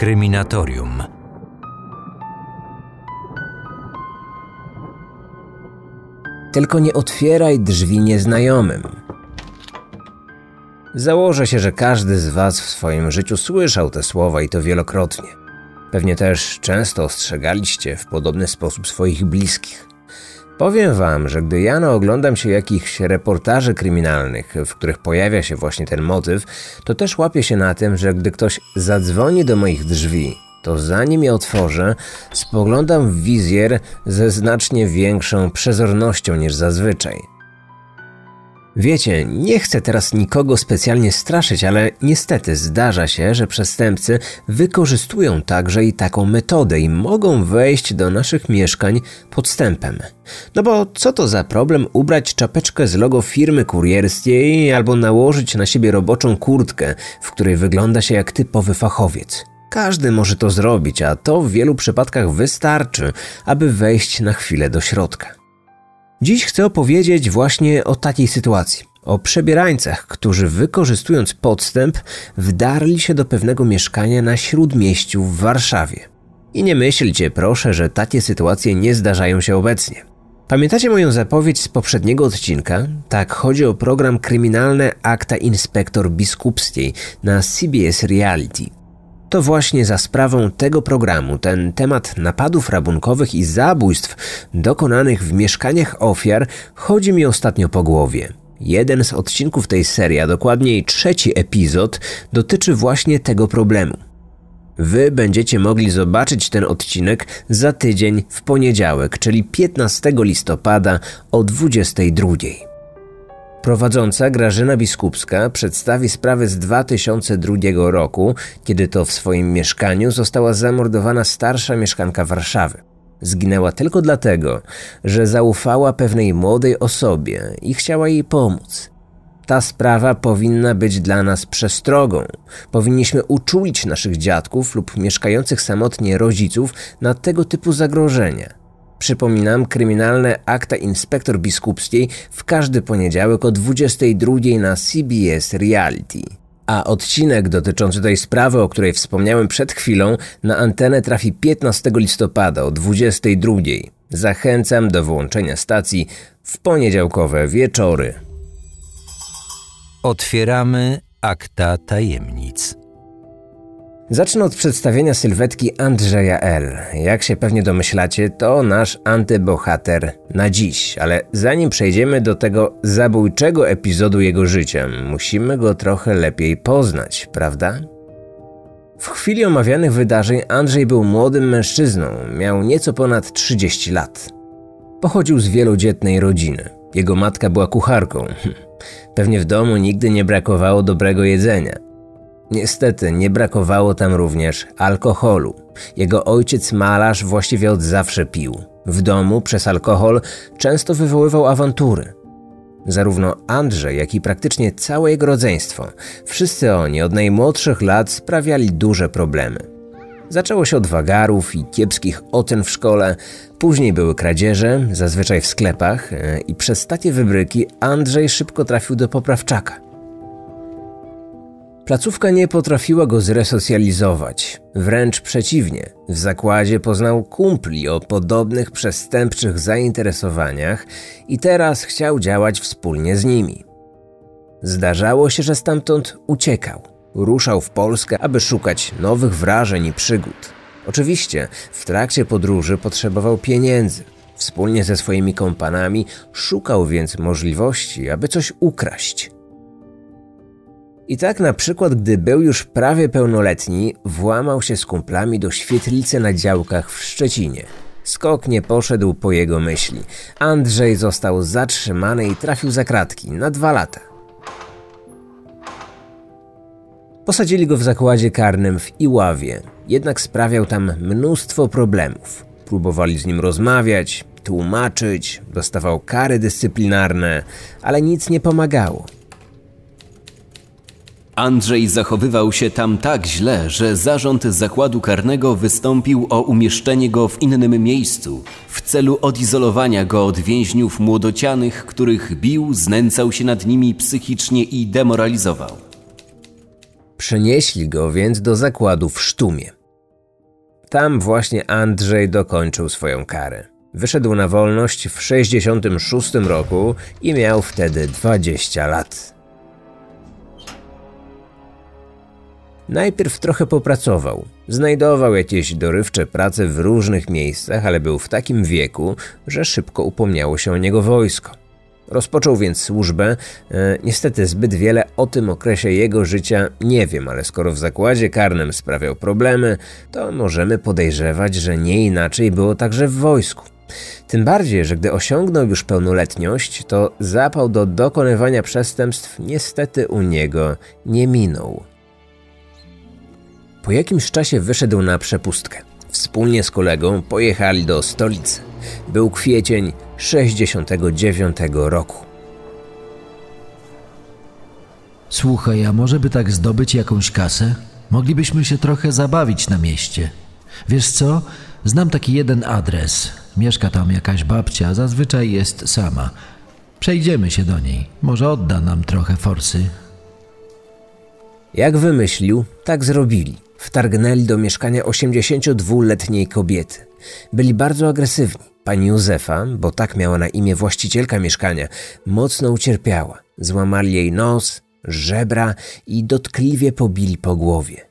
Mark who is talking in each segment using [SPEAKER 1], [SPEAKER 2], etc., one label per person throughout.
[SPEAKER 1] Kryminatorium.
[SPEAKER 2] Tylko nie otwieraj drzwi nieznajomym. Założę się, że każdy z Was w swoim życiu słyszał te słowa i to wielokrotnie. Pewnie też często ostrzegaliście w podobny sposób swoich bliskich. Powiem Wam, że gdy ja oglądam się jakichś reportaży kryminalnych, w których pojawia się właśnie ten motyw, to też łapię się na tym, że gdy ktoś zadzwoni do moich drzwi, to zanim je otworzę, spoglądam w wizjer ze znacznie większą przezornością niż zazwyczaj. Wiecie, nie chcę teraz nikogo specjalnie straszyć, ale niestety zdarza się, że przestępcy wykorzystują także i taką metodę i mogą wejść do naszych mieszkań podstępem. No bo co to za problem ubrać czapeczkę z logo firmy kurierskiej albo nałożyć na siebie roboczą kurtkę, w której wygląda się jak typowy fachowiec? Każdy może to zrobić, a to w wielu przypadkach wystarczy, aby wejść na chwilę do środka. Dziś chcę opowiedzieć właśnie o takiej sytuacji. O przebierańcach, którzy wykorzystując podstęp, wdarli się do pewnego mieszkania na śródmieściu w Warszawie. I nie myślcie proszę, że takie sytuacje nie zdarzają się obecnie. Pamiętacie moją zapowiedź z poprzedniego odcinka? Tak, chodzi o program kryminalne Akta Inspektor Biskupskiej na CBS Reality. To właśnie za sprawą tego programu ten temat napadów rabunkowych i zabójstw dokonanych w mieszkaniach ofiar chodzi mi ostatnio po głowie. Jeden z odcinków tej serii, a dokładniej trzeci epizod, dotyczy właśnie tego problemu. Wy będziecie mogli zobaczyć ten odcinek za tydzień w poniedziałek, czyli 15 listopada o 22. Prowadząca Grażyna Biskupska przedstawi sprawę z 2002 roku, kiedy to w swoim mieszkaniu została zamordowana starsza mieszkanka Warszawy. Zginęła tylko dlatego, że zaufała pewnej młodej osobie i chciała jej pomóc. Ta sprawa powinna być dla nas przestrogą. Powinniśmy uczulić naszych dziadków lub mieszkających samotnie rodziców na tego typu zagrożenia. Przypominam, kryminalne akta inspektor biskupskiej w każdy poniedziałek o 22 na CBS Reality. A odcinek dotyczący tej sprawy, o której wspomniałem przed chwilą, na antenę trafi 15 listopada o 22. Zachęcam do włączenia stacji w poniedziałkowe wieczory.
[SPEAKER 1] Otwieramy akta tajemnic.
[SPEAKER 2] Zacznę od przedstawienia sylwetki Andrzeja L. Jak się pewnie domyślacie, to nasz antybohater na dziś, ale zanim przejdziemy do tego zabójczego epizodu jego życia, musimy go trochę lepiej poznać, prawda? W chwili omawianych wydarzeń Andrzej był młodym mężczyzną, miał nieco ponad 30 lat. Pochodził z wielodzietnej rodziny. Jego matka była kucharką. Pewnie w domu nigdy nie brakowało dobrego jedzenia. Niestety nie brakowało tam również alkoholu. Jego ojciec malarz właściwie od zawsze pił. W domu przez alkohol często wywoływał awantury. Zarówno Andrzej, jak i praktycznie całe jego rodzeństwo, wszyscy oni od najmłodszych lat sprawiali duże problemy. Zaczęło się od wagarów i kiepskich ocen w szkole, później były kradzieże, zazwyczaj w sklepach, e, i przez takie wybryki Andrzej szybko trafił do poprawczaka. Placówka nie potrafiła go zresocjalizować. Wręcz przeciwnie, w zakładzie poznał kumpli o podobnych przestępczych zainteresowaniach i teraz chciał działać wspólnie z nimi. Zdarzało się, że stamtąd uciekał. Ruszał w Polskę, aby szukać nowych wrażeń i przygód. Oczywiście w trakcie podróży potrzebował pieniędzy. Wspólnie ze swoimi kompanami szukał więc możliwości, aby coś ukraść. I tak na przykład, gdy był już prawie pełnoletni, włamał się z kumplami do świetlicy na działkach w Szczecinie. Skok nie poszedł po jego myśli. Andrzej został zatrzymany i trafił za kratki na dwa lata. Posadzili go w zakładzie karnym w Iławie, jednak sprawiał tam mnóstwo problemów. Próbowali z nim rozmawiać, tłumaczyć, dostawał kary dyscyplinarne, ale nic nie pomagało.
[SPEAKER 3] Andrzej zachowywał się tam tak źle, że zarząd zakładu karnego wystąpił o umieszczenie go w innym miejscu w celu odizolowania go od więźniów młodocianych, których bił, znęcał się nad nimi psychicznie i demoralizował.
[SPEAKER 2] Przenieśli go więc do zakładu w Sztumie. Tam właśnie Andrzej dokończył swoją karę. Wyszedł na wolność w 66 roku i miał wtedy 20 lat. Najpierw trochę popracował. Znajdował jakieś dorywcze prace w różnych miejscach, ale był w takim wieku, że szybko upomniało się o niego wojsko. Rozpoczął więc służbę. E, niestety zbyt wiele o tym okresie jego życia nie wiem, ale skoro w zakładzie karnym sprawiał problemy, to możemy podejrzewać, że nie inaczej było także w wojsku. Tym bardziej, że gdy osiągnął już pełnoletność, to zapał do dokonywania przestępstw niestety u niego nie minął. Po jakimś czasie wyszedł na przepustkę. Wspólnie z kolegą pojechali do stolicy. Był kwiecień 69 roku.
[SPEAKER 4] Słuchaj, a może by tak zdobyć jakąś kasę? Moglibyśmy się trochę zabawić na mieście. Wiesz co? Znam taki jeden adres. Mieszka tam jakaś babcia, zazwyczaj jest sama. Przejdziemy się do niej. Może odda nam trochę forsy.
[SPEAKER 2] Jak wymyślił, tak zrobili. Wtargnęli do mieszkania 82-letniej kobiety. Byli bardzo agresywni. Pani Józefa, bo tak miała na imię właścicielka mieszkania, mocno ucierpiała. Złamali jej nos, żebra i dotkliwie pobili po głowie.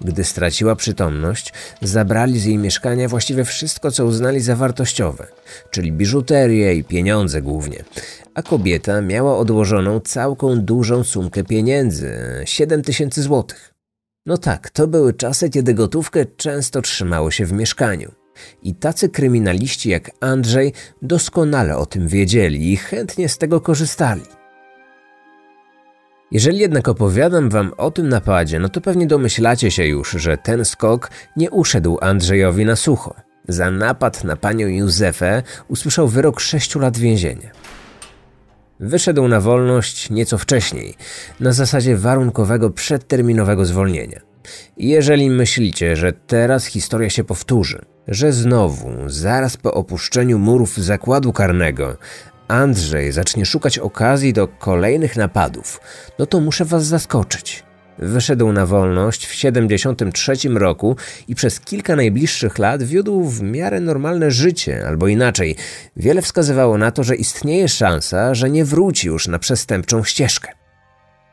[SPEAKER 2] Gdy straciła przytomność, zabrali z jej mieszkania właściwie wszystko, co uznali za wartościowe, czyli biżuterię i pieniądze głównie. A kobieta miała odłożoną całką dużą sumkę pieniędzy 7 tysięcy złotych. No tak, to były czasy, kiedy gotówkę często trzymało się w mieszkaniu. I tacy kryminaliści jak Andrzej doskonale o tym wiedzieli i chętnie z tego korzystali. Jeżeli jednak opowiadam wam o tym napadzie, no to pewnie domyślacie się już, że ten skok nie uszedł Andrzejowi na sucho. Za napad na panią Józefę usłyszał wyrok 6 lat więzienia. Wyszedł na wolność nieco wcześniej, na zasadzie warunkowego przedterminowego zwolnienia. Jeżeli myślicie, że teraz historia się powtórzy, że znowu, zaraz po opuszczeniu murów zakładu karnego, Andrzej zacznie szukać okazji do kolejnych napadów, no to muszę was zaskoczyć. Wyszedł na wolność w 73 roku i przez kilka najbliższych lat wiódł w miarę normalne życie, albo inaczej, wiele wskazywało na to, że istnieje szansa, że nie wróci już na przestępczą ścieżkę.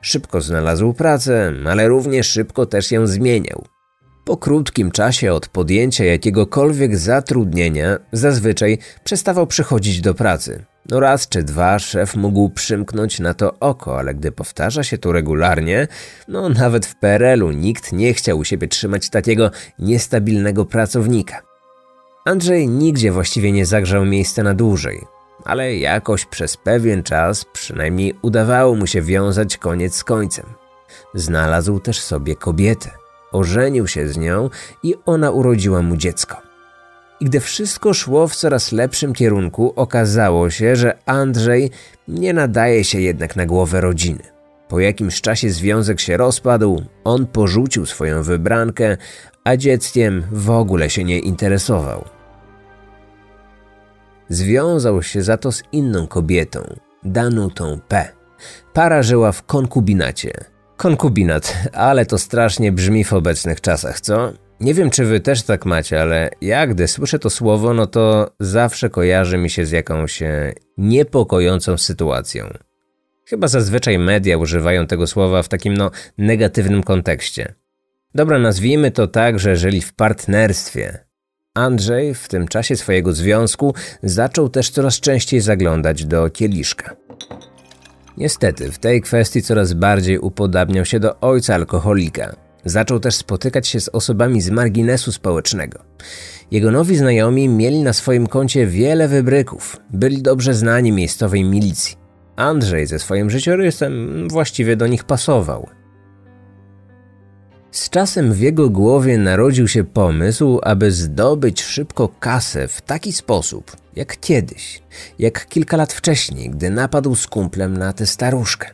[SPEAKER 2] Szybko znalazł pracę, ale równie szybko też ją zmieniał. Po krótkim czasie od podjęcia jakiegokolwiek zatrudnienia zazwyczaj przestawał przychodzić do pracy. No raz czy dwa szef mógł przymknąć na to oko, ale gdy powtarza się to regularnie, no nawet w PRL-u nikt nie chciał u siebie trzymać takiego niestabilnego pracownika. Andrzej nigdzie właściwie nie zagrzał miejsca na dłużej, ale jakoś przez pewien czas przynajmniej udawało mu się wiązać koniec z końcem. Znalazł też sobie kobietę, ożenił się z nią i ona urodziła mu dziecko. I gdy wszystko szło w coraz lepszym kierunku, okazało się, że Andrzej nie nadaje się jednak na głowę rodziny. Po jakimś czasie związek się rozpadł, on porzucił swoją wybrankę, a dzieckiem w ogóle się nie interesował. Związał się za to z inną kobietą, Danutą P. Para żyła w konkubinacie. Konkubinat, ale to strasznie brzmi w obecnych czasach, co? Nie wiem, czy wy też tak macie, ale ja gdy słyszę to słowo, no to zawsze kojarzy mi się z jakąś e, niepokojącą sytuacją. Chyba zazwyczaj media używają tego słowa w takim no negatywnym kontekście. Dobra, nazwijmy to tak, że żyli w partnerstwie. Andrzej w tym czasie swojego związku zaczął też coraz częściej zaglądać do kieliszka. Niestety, w tej kwestii coraz bardziej upodabniał się do ojca alkoholika. Zaczął też spotykać się z osobami z marginesu społecznego. Jego nowi znajomi mieli na swoim koncie wiele wybryków, byli dobrze znani miejscowej milicji. Andrzej ze swoim życiorysem właściwie do nich pasował. Z czasem w jego głowie narodził się pomysł, aby zdobyć szybko kasę w taki sposób, jak kiedyś, jak kilka lat wcześniej, gdy napadł z kumplem na tę staruszkę.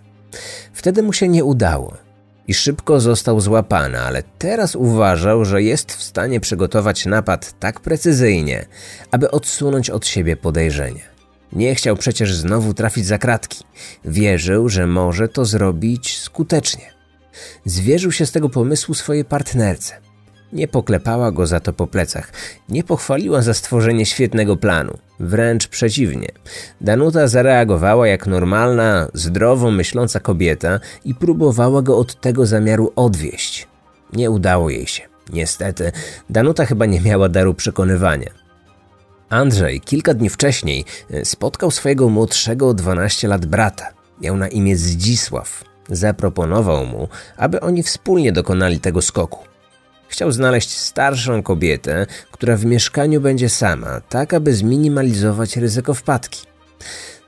[SPEAKER 2] Wtedy mu się nie udało i szybko został złapany, ale teraz uważał, że jest w stanie przygotować napad tak precyzyjnie, aby odsunąć od siebie podejrzenia. Nie chciał przecież znowu trafić za kratki. Wierzył, że może to zrobić skutecznie. Zwierzył się z tego pomysłu swojej partnerce. Nie poklepała go za to po plecach, nie pochwaliła za stworzenie świetnego planu. Wręcz przeciwnie. Danuta zareagowała jak normalna, zdrowo myśląca kobieta i próbowała go od tego zamiaru odwieść. Nie udało jej się. Niestety, Danuta chyba nie miała daru przekonywania. Andrzej kilka dni wcześniej e, spotkał swojego młodszego o 12 lat brata. Miał na imię Zdzisław. Zaproponował mu, aby oni wspólnie dokonali tego skoku. Chciał znaleźć starszą kobietę, która w mieszkaniu będzie sama, tak aby zminimalizować ryzyko wpadki.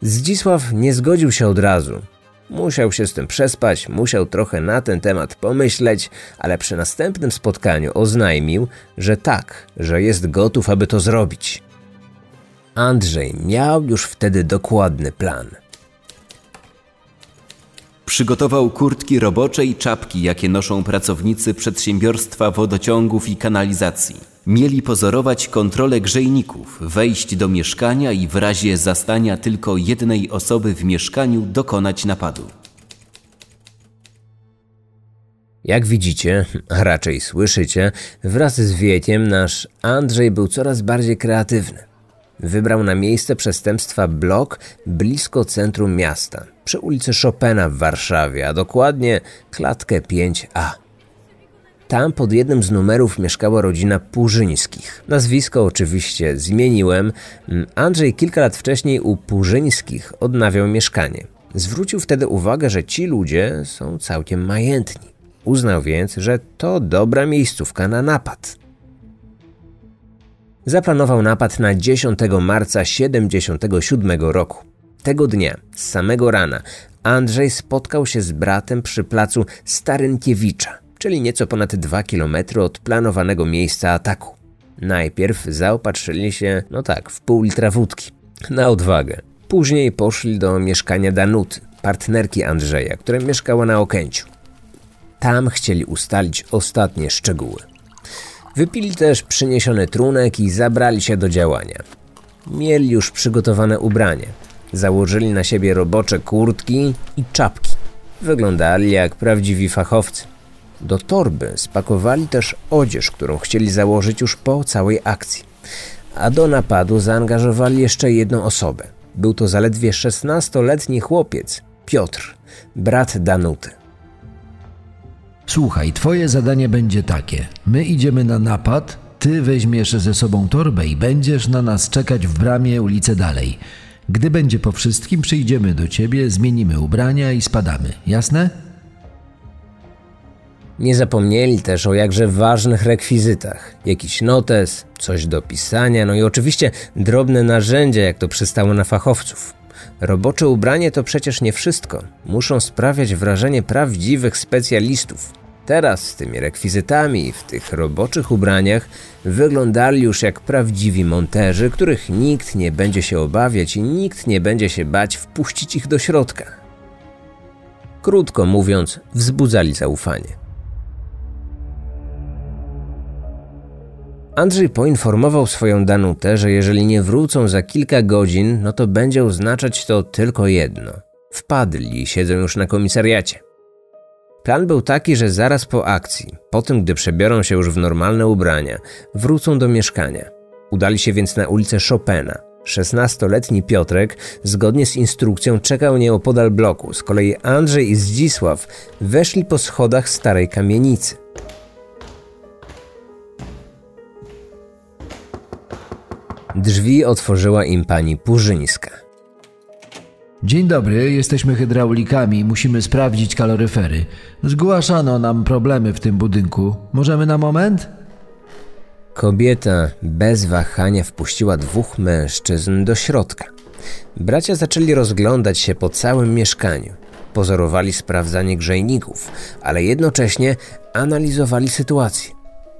[SPEAKER 2] Zdzisław nie zgodził się od razu. Musiał się z tym przespać, musiał trochę na ten temat pomyśleć, ale przy następnym spotkaniu oznajmił, że tak, że jest gotów, aby to zrobić. Andrzej miał już wtedy dokładny plan.
[SPEAKER 3] Przygotował kurtki robocze i czapki, jakie noszą pracownicy przedsiębiorstwa wodociągów i kanalizacji. Mieli pozorować kontrolę grzejników, wejść do mieszkania i w razie zastania tylko jednej osoby w mieszkaniu dokonać napadu.
[SPEAKER 2] Jak widzicie, a raczej słyszycie, wraz z wiekiem nasz Andrzej był coraz bardziej kreatywny. Wybrał na miejsce przestępstwa blok blisko centrum miasta, przy ulicy Chopina w Warszawie, a dokładnie klatkę 5A. Tam pod jednym z numerów mieszkała rodzina Purzyńskich. Nazwisko oczywiście zmieniłem. Andrzej kilka lat wcześniej u Purzyńskich odnawiał mieszkanie. Zwrócił wtedy uwagę, że ci ludzie są całkiem majętni. Uznał więc, że to dobra miejscówka na napad. Zaplanował napad na 10 marca 77 roku. Tego dnia, z samego rana, Andrzej spotkał się z bratem przy placu Starynkiewicza, czyli nieco ponad 2 km od planowanego miejsca ataku. Najpierw zaopatrzyli się, no tak, w pół litra wódki. Na odwagę. Później poszli do mieszkania Danuty, partnerki Andrzeja, która mieszkała na Okęciu. Tam chcieli ustalić ostatnie szczegóły. Wypili też przyniesiony trunek i zabrali się do działania. Mieli już przygotowane ubranie. Założyli na siebie robocze kurtki i czapki. Wyglądali jak prawdziwi fachowcy. Do torby spakowali też odzież, którą chcieli założyć już po całej akcji. A do napadu zaangażowali jeszcze jedną osobę. Był to zaledwie 16-letni chłopiec, Piotr, brat Danuty.
[SPEAKER 4] Słuchaj, twoje zadanie będzie takie. My idziemy na napad, ty weźmiesz ze sobą torbę i będziesz na nas czekać w bramie ulicę dalej. Gdy będzie po wszystkim, przyjdziemy do ciebie, zmienimy ubrania i spadamy. Jasne?
[SPEAKER 2] Nie zapomnieli też o jakże ważnych rekwizytach. Jakiś notes, coś do pisania, no i oczywiście drobne narzędzia, jak to przystało na fachowców. Robocze ubranie to przecież nie wszystko. Muszą sprawiać wrażenie prawdziwych specjalistów. Teraz z tymi rekwizytami w tych roboczych ubraniach wyglądali już jak prawdziwi monterzy, których nikt nie będzie się obawiać i nikt nie będzie się bać wpuścić ich do środka. Krótko mówiąc, wzbudzali zaufanie. Andrzej poinformował swoją Danutę, że jeżeli nie wrócą za kilka godzin, no to będzie oznaczać to tylko jedno. Wpadli i siedzą już na komisariacie. Plan był taki, że zaraz po akcji, po tym gdy przebiorą się już w normalne ubrania, wrócą do mieszkania. Udali się więc na ulicę Chopina. 16-letni Piotrek, zgodnie z instrukcją, czekał nieopodal bloku. Z kolei Andrzej i Zdzisław weszli po schodach starej kamienicy. Drzwi otworzyła im pani Purzyńska.
[SPEAKER 4] Dzień dobry, jesteśmy hydraulikami, musimy sprawdzić kaloryfery. Zgłaszano nam problemy w tym budynku. Możemy na moment?
[SPEAKER 2] Kobieta bez wahania wpuściła dwóch mężczyzn do środka. Bracia zaczęli rozglądać się po całym mieszkaniu. Pozorowali sprawdzanie grzejników, ale jednocześnie analizowali sytuację.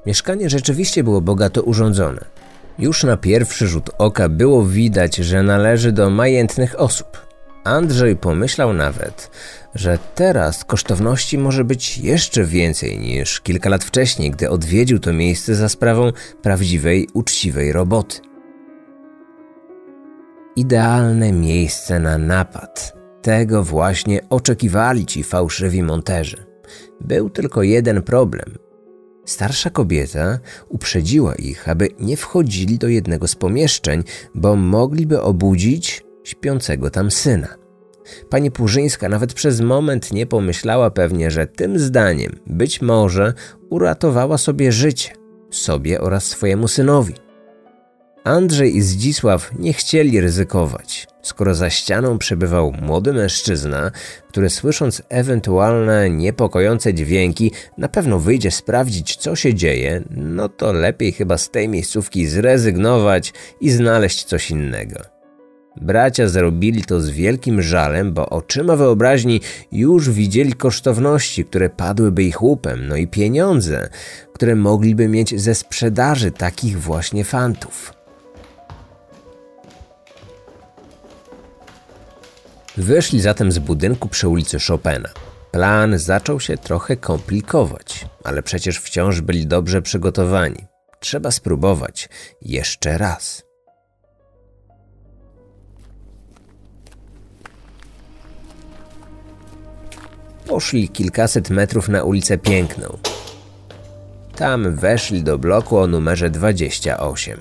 [SPEAKER 2] Mieszkanie rzeczywiście było bogato urządzone. Już na pierwszy rzut oka było widać, że należy do majętnych osób. Andrzej pomyślał nawet, że teraz kosztowności może być jeszcze więcej niż kilka lat wcześniej, gdy odwiedził to miejsce za sprawą prawdziwej, uczciwej roboty. Idealne miejsce na napad. Tego właśnie oczekiwali ci fałszywi monterzy. Był tylko jeden problem. Starsza kobieta uprzedziła ich, aby nie wchodzili do jednego z pomieszczeń, bo mogliby obudzić śpiącego tam syna. Pani Purzyńska nawet przez moment nie pomyślała pewnie, że tym zdaniem być może uratowała sobie życie, sobie oraz swojemu synowi. Andrzej i Zdzisław nie chcieli ryzykować, skoro za ścianą przebywał młody mężczyzna, który słysząc ewentualne niepokojące dźwięki na pewno wyjdzie sprawdzić, co się dzieje, no to lepiej chyba z tej miejscówki zrezygnować i znaleźć coś innego. Bracia zrobili to z wielkim żalem, bo oczyma wyobraźni już widzieli kosztowności, które padłyby ich łupem, no i pieniądze, które mogliby mieć ze sprzedaży takich właśnie fantów. Wyszli zatem z budynku przy ulicy Chopina. Plan zaczął się trochę komplikować, ale przecież wciąż byli dobrze przygotowani. Trzeba spróbować jeszcze raz. Poszli kilkaset metrów na ulicę Piękną. Tam weszli do bloku o numerze 28.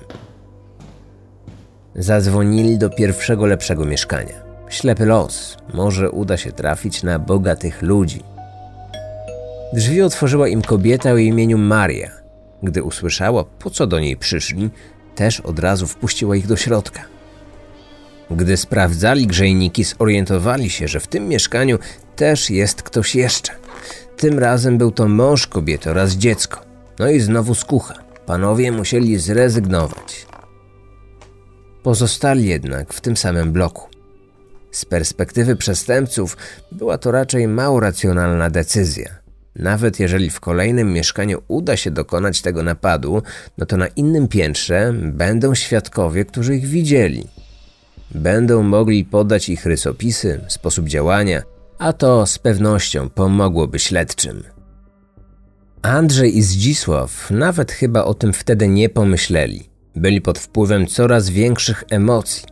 [SPEAKER 2] Zadzwonili do pierwszego lepszego mieszkania. Ślepy los, może uda się trafić na bogatych ludzi. Drzwi otworzyła im kobieta o imieniu Maria. Gdy usłyszała, po co do niej przyszli, też od razu wpuściła ich do środka. Gdy sprawdzali grzejniki, zorientowali się, że w tym mieszkaniu też jest ktoś jeszcze. Tym razem był to mąż kobiety oraz dziecko. No i znowu skucha. Panowie musieli zrezygnować. Pozostali jednak w tym samym bloku. Z perspektywy przestępców była to raczej mało racjonalna decyzja. Nawet jeżeli w kolejnym mieszkaniu uda się dokonać tego napadu, no to na innym piętrze będą świadkowie, którzy ich widzieli. Będą mogli podać ich rysopisy, sposób działania, a to z pewnością pomogłoby śledczym. Andrzej i Zdzisław nawet chyba o tym wtedy nie pomyśleli. Byli pod wpływem coraz większych emocji.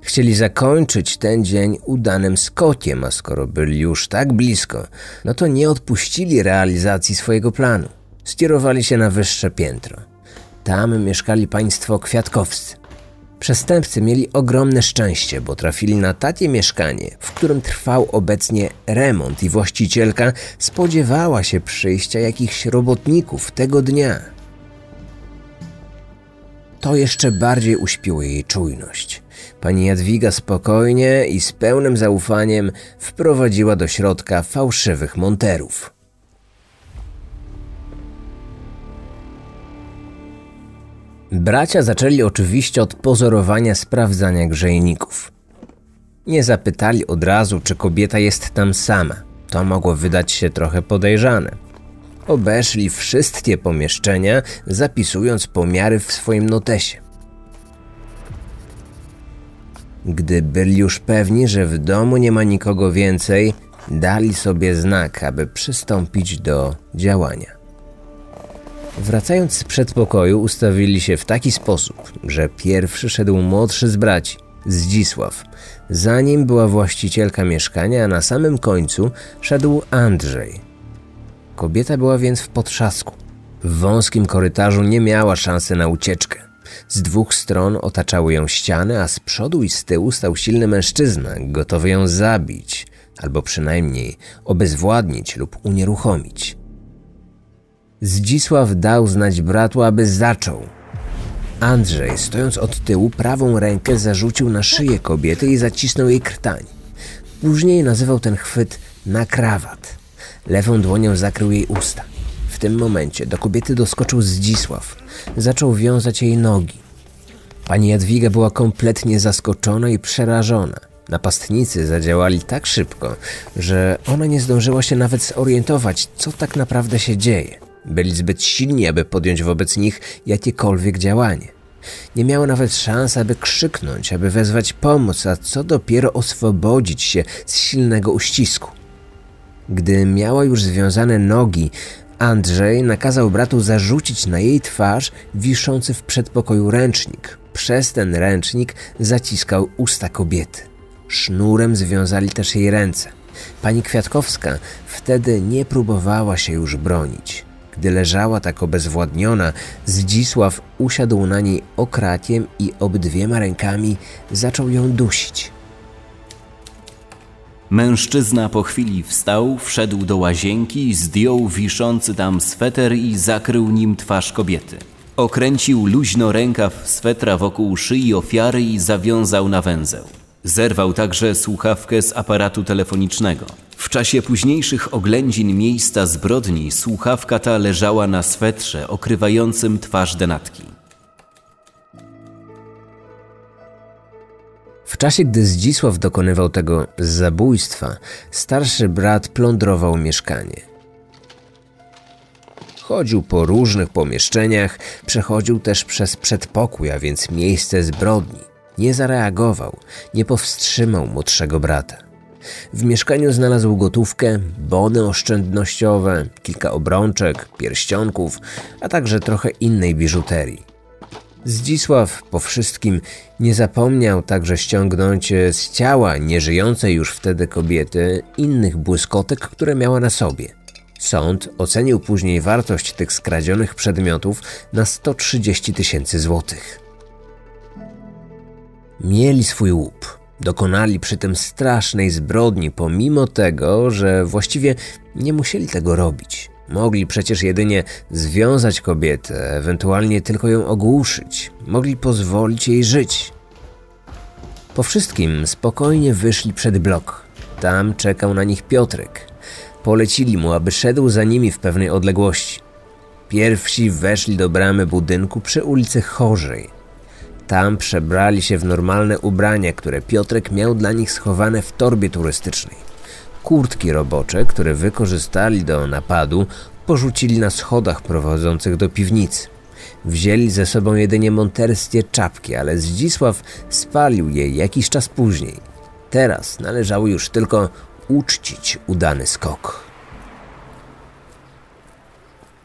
[SPEAKER 2] Chcieli zakończyć ten dzień udanym skokiem, a skoro byli już tak blisko, no to nie odpuścili realizacji swojego planu. Skierowali się na wyższe piętro. Tam mieszkali państwo kwiatkowscy. Przestępcy mieli ogromne szczęście, bo trafili na takie mieszkanie, w którym trwał obecnie remont i właścicielka spodziewała się przyjścia jakichś robotników tego dnia. To jeszcze bardziej uśpiło jej czujność. Pani Jadwiga spokojnie i z pełnym zaufaniem wprowadziła do środka fałszywych monterów. Bracia zaczęli oczywiście od pozorowania sprawdzania grzejników. Nie zapytali od razu, czy kobieta jest tam sama. To mogło wydać się trochę podejrzane. Obeszli wszystkie pomieszczenia, zapisując pomiary w swoim notesie. Gdy byli już pewni, że w domu nie ma nikogo więcej, dali sobie znak, aby przystąpić do działania. Wracając z przedpokoju, ustawili się w taki sposób, że pierwszy szedł młodszy z braci, Zdzisław. Za nim była właścicielka mieszkania, a na samym końcu szedł Andrzej. Kobieta była więc w potrzasku. W wąskim korytarzu nie miała szansy na ucieczkę. Z dwóch stron otaczały ją ściany, a z przodu i z tyłu stał silny mężczyzna, gotowy ją zabić, albo przynajmniej obezwładnić lub unieruchomić. Zdzisław dał znać bratu, aby zaczął. Andrzej, stojąc od tyłu, prawą rękę zarzucił na szyję kobiety i zacisnął jej krtań. Później nazywał ten chwyt na krawat. Lewą dłonią zakrył jej usta. W tym momencie do kobiety doskoczył Zdzisław. Zaczął wiązać jej nogi. Pani Jadwiga była kompletnie zaskoczona i przerażona. Napastnicy zadziałali tak szybko, że ona nie zdążyła się nawet zorientować, co tak naprawdę się dzieje. Byli zbyt silni, aby podjąć wobec nich jakiekolwiek działanie. Nie miała nawet szans, aby krzyknąć, aby wezwać pomoc, a co dopiero oswobodzić się z silnego uścisku. Gdy miała już związane nogi, Andrzej nakazał bratu zarzucić na jej twarz wiszący w przedpokoju ręcznik. Przez ten ręcznik zaciskał usta kobiety. Sznurem związali też jej ręce. Pani Kwiatkowska wtedy nie próbowała się już bronić. Gdy leżała tak obezwładniona, Zdzisław usiadł na niej okrakiem i obydwiema rękami zaczął ją dusić.
[SPEAKER 3] Mężczyzna po chwili wstał, wszedł do łazienki, zdjął wiszący tam sweter i zakrył nim twarz kobiety. Okręcił luźno rękaw swetra wokół szyi ofiary i zawiązał na węzeł. Zerwał także słuchawkę z aparatu telefonicznego. W czasie późniejszych oględzin miejsca zbrodni słuchawka ta leżała na swetrze okrywającym twarz denatki.
[SPEAKER 2] W czasie, gdy Zdzisław dokonywał tego zabójstwa, starszy brat plądrował mieszkanie. Chodził po różnych pomieszczeniach, przechodził też przez przedpokój, a więc miejsce zbrodni. Nie zareagował, nie powstrzymał młodszego brata. W mieszkaniu znalazł gotówkę, bony oszczędnościowe, kilka obrączek, pierścionków, a także trochę innej biżuterii. Zdzisław po wszystkim nie zapomniał także ściągnąć z ciała nieżyjącej już wtedy kobiety innych błyskotek, które miała na sobie. Sąd ocenił później wartość tych skradzionych przedmiotów na 130 tysięcy złotych. Mieli swój łup. Dokonali przy tym strasznej zbrodni, pomimo tego, że właściwie nie musieli tego robić. Mogli przecież jedynie związać kobietę, ewentualnie tylko ją ogłuszyć. Mogli pozwolić jej żyć. Po wszystkim spokojnie wyszli przed blok. Tam czekał na nich Piotrek. Polecili mu, aby szedł za nimi w pewnej odległości. Pierwsi weszli do bramy budynku przy ulicy Chorzej. Tam przebrali się w normalne ubrania, które Piotrek miał dla nich schowane w torbie turystycznej. Kurtki robocze, które wykorzystali do napadu, porzucili na schodach prowadzących do piwnicy. Wzięli ze sobą jedynie monterskie czapki, ale Zdzisław spalił je jakiś czas później. Teraz należało już tylko uczcić udany skok.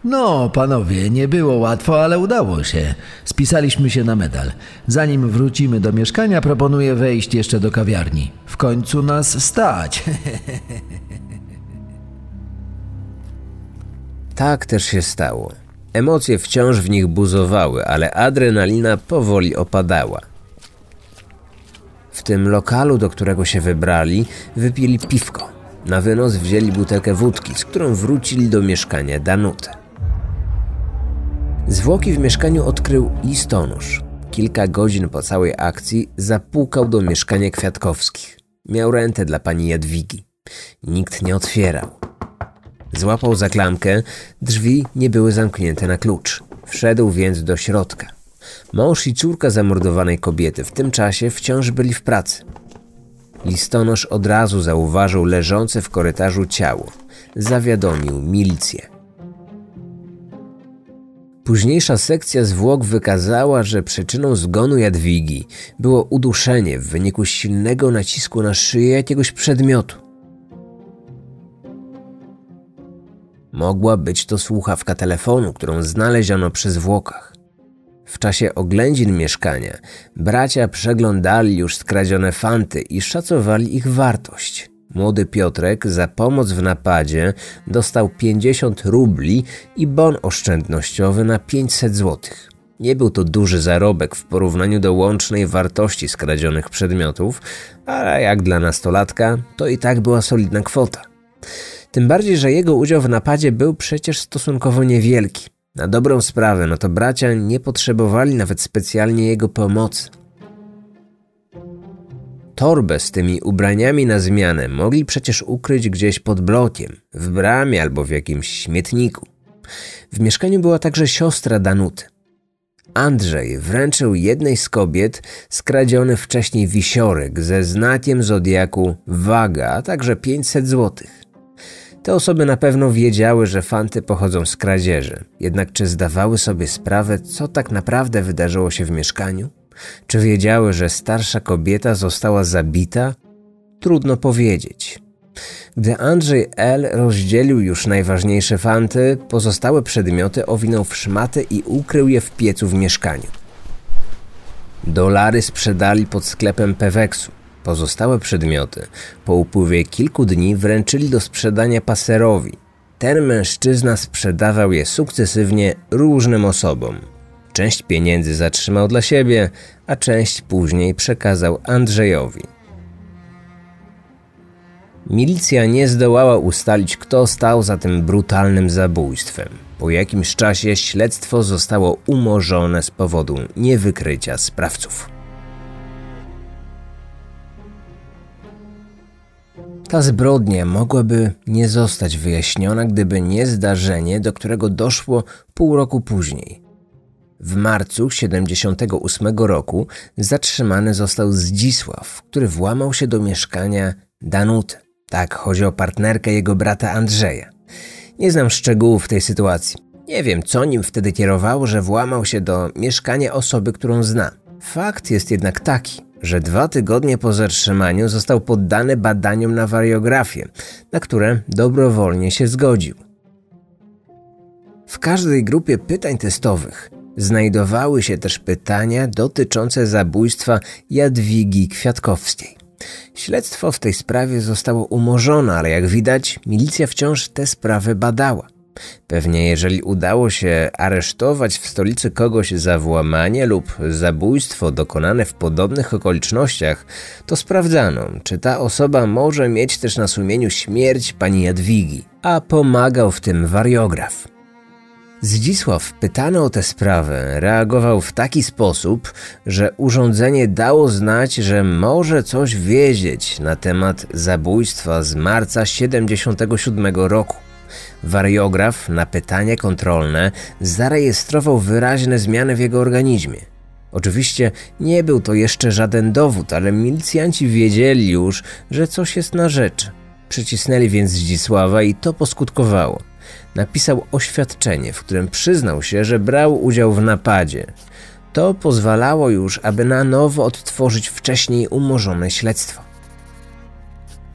[SPEAKER 4] No, panowie, nie było łatwo, ale udało się. Spisaliśmy się na medal. Zanim wrócimy do mieszkania, proponuję wejść jeszcze do kawiarni. W końcu nas stać.
[SPEAKER 2] Tak też się stało. Emocje wciąż w nich buzowały, ale adrenalina powoli opadała. W tym lokalu, do którego się wybrali, wypili piwko. Na wynos wzięli butelkę wódki, z którą wrócili do mieszkania Danutę. Zwłoki w mieszkaniu odkrył listonosz. Kilka godzin po całej akcji zapukał do mieszkania Kwiatkowskich. Miał rentę dla pani Jadwigi. Nikt nie otwierał. Złapał za klamkę, drzwi nie były zamknięte na klucz. Wszedł więc do środka. Mąż i córka zamordowanej kobiety w tym czasie wciąż byli w pracy. Listonosz od razu zauważył leżące w korytarzu ciało. Zawiadomił milicję. Późniejsza sekcja zwłok wykazała, że przyczyną zgonu Jadwigi było uduszenie w wyniku silnego nacisku na szyję jakiegoś przedmiotu. Mogła być to słuchawka telefonu, którą znaleziono przy zwłokach. W czasie oględzin mieszkania bracia przeglądali już skradzione fanty i szacowali ich wartość. Młody Piotrek za pomoc w napadzie dostał 50 rubli i bon oszczędnościowy na 500 zł. Nie był to duży zarobek w porównaniu do łącznej wartości skradzionych przedmiotów, ale jak dla nastolatka to i tak była solidna kwota. Tym bardziej, że jego udział w napadzie był przecież stosunkowo niewielki. Na dobrą sprawę, no to bracia nie potrzebowali nawet specjalnie jego pomocy. Torbę z tymi ubraniami na zmianę mogli przecież ukryć gdzieś pod blokiem, w bramie albo w jakimś śmietniku. W mieszkaniu była także siostra Danuty. Andrzej wręczył jednej z kobiet skradziony wcześniej wisiorek ze znakiem zodiaku waga, a także 500 złotych. Te osoby na pewno wiedziały, że fanty pochodzą z kradzieży, jednak czy zdawały sobie sprawę, co tak naprawdę wydarzyło się w mieszkaniu? Czy wiedziały, że starsza kobieta została zabita? Trudno powiedzieć. Gdy Andrzej L. rozdzielił już najważniejsze fanty, pozostałe przedmioty owinął w szmatę i ukrył je w piecu w mieszkaniu. Dolary sprzedali pod sklepem Peweksu. Pozostałe przedmioty po upływie kilku dni wręczyli do sprzedania paserowi. ten mężczyzna sprzedawał je sukcesywnie różnym osobom. Część pieniędzy zatrzymał dla siebie, a część później przekazał Andrzejowi. Milicja nie zdołała ustalić, kto stał za tym brutalnym zabójstwem. Po jakimś czasie śledztwo zostało umorzone z powodu niewykrycia sprawców. Ta zbrodnia mogłaby nie zostać wyjaśniona, gdyby nie zdarzenie, do którego doszło pół roku później. W marcu 78 roku zatrzymany został Zdzisław, który włamał się do mieszkania Danuty. Tak, chodzi o partnerkę jego brata Andrzeja. Nie znam szczegółów tej sytuacji. Nie wiem, co nim wtedy kierowało, że włamał się do mieszkania osoby, którą zna. Fakt jest jednak taki, że dwa tygodnie po zatrzymaniu został poddany badaniom na wariografię, na które dobrowolnie się zgodził. W każdej grupie pytań testowych znajdowały się też pytania dotyczące zabójstwa Jadwigi Kwiatkowskiej. Śledztwo w tej sprawie zostało umorzone, ale jak widać, milicja wciąż tę sprawę badała. Pewnie jeżeli udało się aresztować w stolicy kogoś za włamanie lub zabójstwo dokonane w podobnych okolicznościach, to sprawdzano, czy ta osoba może mieć też na sumieniu śmierć pani Jadwigi, a pomagał w tym wariograf. Zdzisław, pytany o tę sprawę, reagował w taki sposób, że urządzenie dało znać, że może coś wiedzieć na temat zabójstwa z marca 77 roku. Wariograf na pytanie kontrolne zarejestrował wyraźne zmiany w jego organizmie. Oczywiście nie był to jeszcze żaden dowód, ale milicjanci wiedzieli już, że coś jest na rzeczy. Przycisnęli więc Zdzisława i to poskutkowało. Napisał oświadczenie, w którym przyznał się, że brał udział w napadzie. To pozwalało już, aby na nowo odtworzyć wcześniej umorzone śledztwo.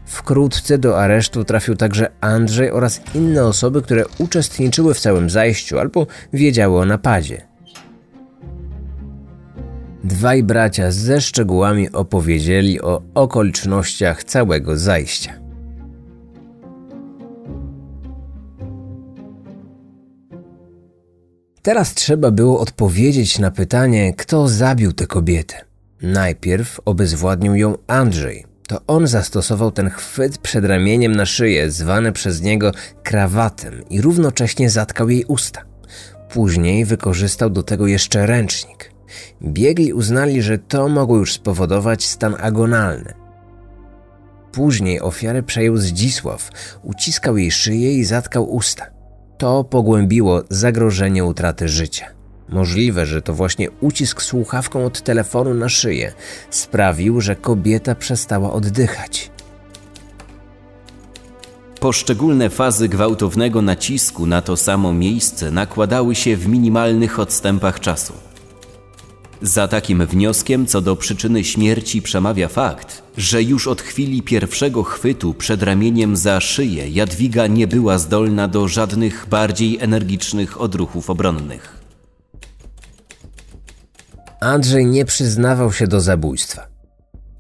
[SPEAKER 2] Wkrótce do aresztu trafił także Andrzej oraz inne osoby, które uczestniczyły w całym zajściu albo wiedziały o napadzie. Dwaj bracia ze szczegółami opowiedzieli o okolicznościach całego zajścia. Teraz trzeba było odpowiedzieć na pytanie, kto zabił tę kobietę. Najpierw obezwładnił ją Andrzej, to on zastosował ten chwyt przed ramieniem na szyję, zwany przez niego krawatem i równocześnie zatkał jej usta. Później wykorzystał do tego jeszcze ręcznik. Biegli uznali, że to mogło już spowodować stan agonalny. Później ofiarę przejął Zdzisław, uciskał jej szyję i zatkał usta. To pogłębiło zagrożenie utraty życia. Możliwe, że to właśnie ucisk słuchawką od telefonu na szyję sprawił, że kobieta przestała oddychać.
[SPEAKER 3] Poszczególne fazy gwałtownego nacisku na to samo miejsce nakładały się w minimalnych odstępach czasu. Za takim wnioskiem co do przyczyny śmierci przemawia fakt, że już od chwili pierwszego chwytu przed ramieniem za szyję Jadwiga nie była zdolna do żadnych bardziej energicznych odruchów obronnych.
[SPEAKER 2] Andrzej nie przyznawał się do zabójstwa.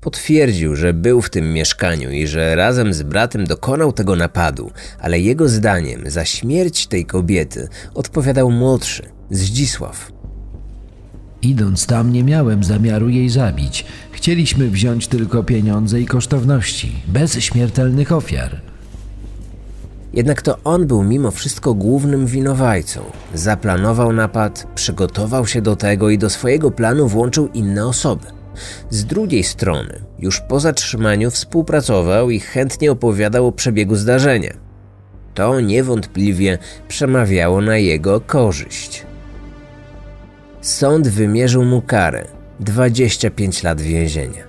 [SPEAKER 2] Potwierdził, że był w tym mieszkaniu i że razem z bratem dokonał tego napadu, ale jego zdaniem za śmierć tej kobiety odpowiadał młodszy, Zdzisław.
[SPEAKER 4] Idąc tam, nie miałem zamiaru jej zabić. Chcieliśmy wziąć tylko pieniądze i kosztowności, bez śmiertelnych ofiar.
[SPEAKER 2] Jednak to on był mimo wszystko głównym winowajcą. Zaplanował napad, przygotował się do tego i do swojego planu włączył inne osoby. Z drugiej strony, już po zatrzymaniu współpracował i chętnie opowiadał o przebiegu zdarzenia. To niewątpliwie przemawiało na jego korzyść. Sąd wymierzył mu karę 25 lat więzienia.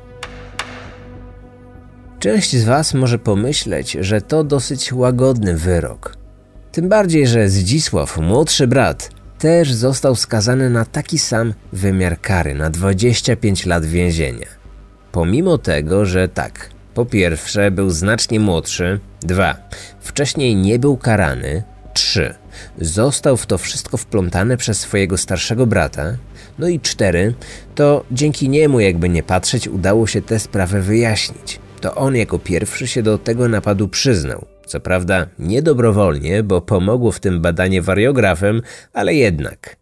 [SPEAKER 2] Część z Was może pomyśleć, że to dosyć łagodny wyrok. Tym bardziej, że Zdzisław, młodszy brat, też został skazany na taki sam wymiar kary na 25 lat więzienia. Pomimo tego, że tak, po pierwsze był znacznie młodszy, dwa, wcześniej nie był karany, trzy, został w to wszystko wplątany przez swojego starszego brata, no i cztery, to dzięki niemu, jakby nie patrzeć, udało się tę sprawę wyjaśnić. To on jako pierwszy się do tego napadu przyznał. Co prawda niedobrowolnie, bo pomogło w tym badanie wariografem, ale jednak.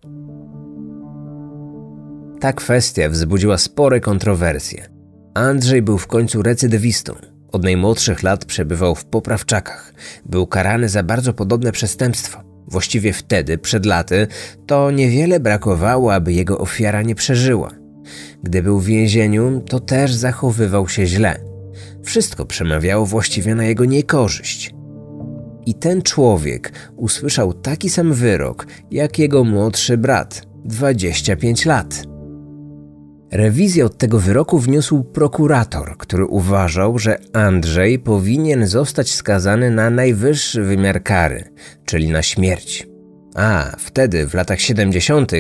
[SPEAKER 2] Ta kwestia wzbudziła spore kontrowersje. Andrzej był w końcu recydywistą. Od najmłodszych lat przebywał w poprawczakach. Był karany za bardzo podobne przestępstwo. Właściwie wtedy, przed laty, to niewiele brakowało, aby jego ofiara nie przeżyła. Gdy był w więzieniu, to też zachowywał się źle. Wszystko przemawiało właściwie na jego niekorzyść. I ten człowiek usłyszał taki sam wyrok jak jego młodszy brat 25 lat. Rewizję od tego wyroku wniósł prokurator, który uważał, że Andrzej powinien zostać skazany na najwyższy wymiar kary, czyli na śmierć. A wtedy, w latach 70.,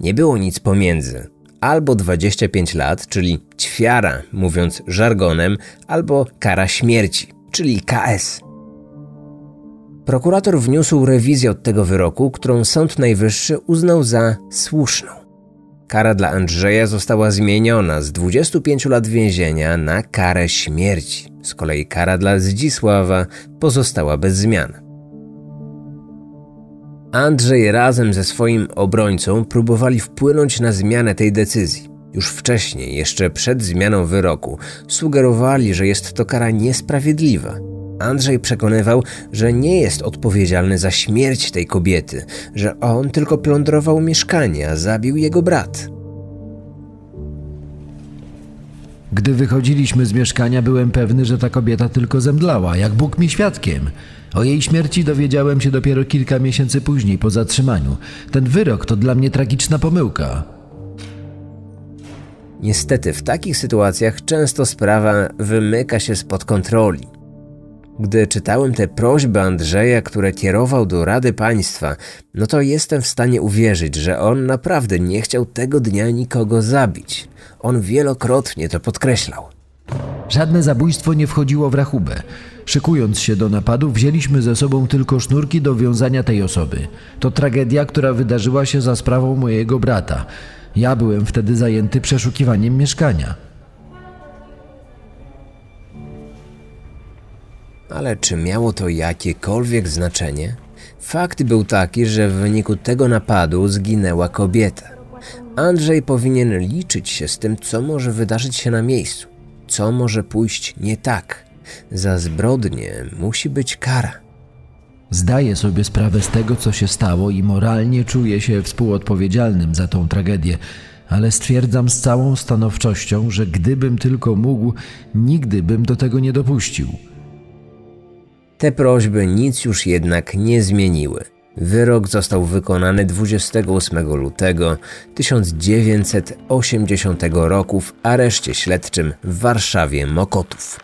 [SPEAKER 2] nie było nic pomiędzy. Albo 25 lat, czyli ćwiara, mówiąc żargonem, albo kara śmierci, czyli KS. Prokurator wniósł rewizję od tego wyroku, którą Sąd Najwyższy uznał za słuszną. Kara dla Andrzeja została zmieniona z 25 lat więzienia na karę śmierci. Z kolei kara dla Zdzisława pozostała bez zmian. Andrzej razem ze swoim obrońcą próbowali wpłynąć na zmianę tej decyzji. Już wcześniej, jeszcze przed zmianą wyroku, sugerowali, że jest to kara niesprawiedliwa Andrzej przekonywał, że nie jest odpowiedzialny za śmierć tej kobiety, że on tylko plądrował mieszkanie, a zabił jego brat.
[SPEAKER 4] Gdy wychodziliśmy z mieszkania, byłem pewny, że ta kobieta tylko zemdlała, jak Bóg mi świadkiem. O jej śmierci dowiedziałem się dopiero kilka miesięcy później, po zatrzymaniu. Ten wyrok to dla mnie tragiczna pomyłka.
[SPEAKER 2] Niestety, w takich sytuacjach często sprawa wymyka się spod kontroli. Gdy czytałem te prośby Andrzeja, które kierował do Rady Państwa, no to jestem w stanie uwierzyć, że on naprawdę nie chciał tego dnia nikogo zabić. On wielokrotnie to podkreślał.
[SPEAKER 4] Żadne zabójstwo nie wchodziło w rachubę. Szykując się do napadu, wzięliśmy ze sobą tylko sznurki do wiązania tej osoby. To tragedia, która wydarzyła się za sprawą mojego brata. Ja byłem wtedy zajęty przeszukiwaniem mieszkania.
[SPEAKER 2] Ale czy miało to jakiekolwiek znaczenie? Fakt był taki, że w wyniku tego napadu zginęła kobieta. Andrzej powinien liczyć się z tym, co może wydarzyć się na miejscu, co może pójść nie tak. Za zbrodnię musi być kara.
[SPEAKER 4] Zdaję sobie sprawę z tego, co się stało i moralnie czuję się współodpowiedzialnym za tą tragedię, ale stwierdzam z całą stanowczością, że gdybym tylko mógł, nigdy bym do tego nie dopuścił.
[SPEAKER 2] Te prośby nic już jednak nie zmieniły. Wyrok został wykonany 28 lutego 1980 roku w areszcie śledczym w Warszawie Mokotów.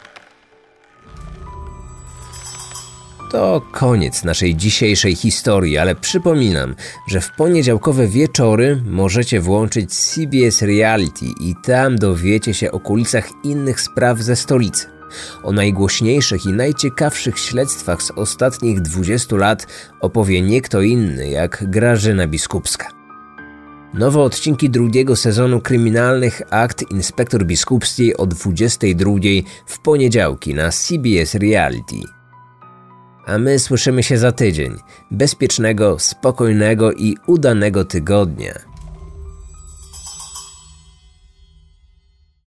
[SPEAKER 2] To koniec naszej dzisiejszej historii, ale przypominam, że w poniedziałkowe wieczory możecie włączyć CBS Reality i tam dowiecie się o kulisach innych spraw ze stolicy. O najgłośniejszych i najciekawszych śledztwach z ostatnich 20 lat opowie nie kto inny jak Grażyna Biskupska. Nowe odcinki drugiego sezonu kryminalnych akt Inspektor Biskupskiej o 22 w poniedziałki na CBS Reality. A my słyszymy się za tydzień. Bezpiecznego, spokojnego i udanego tygodnia.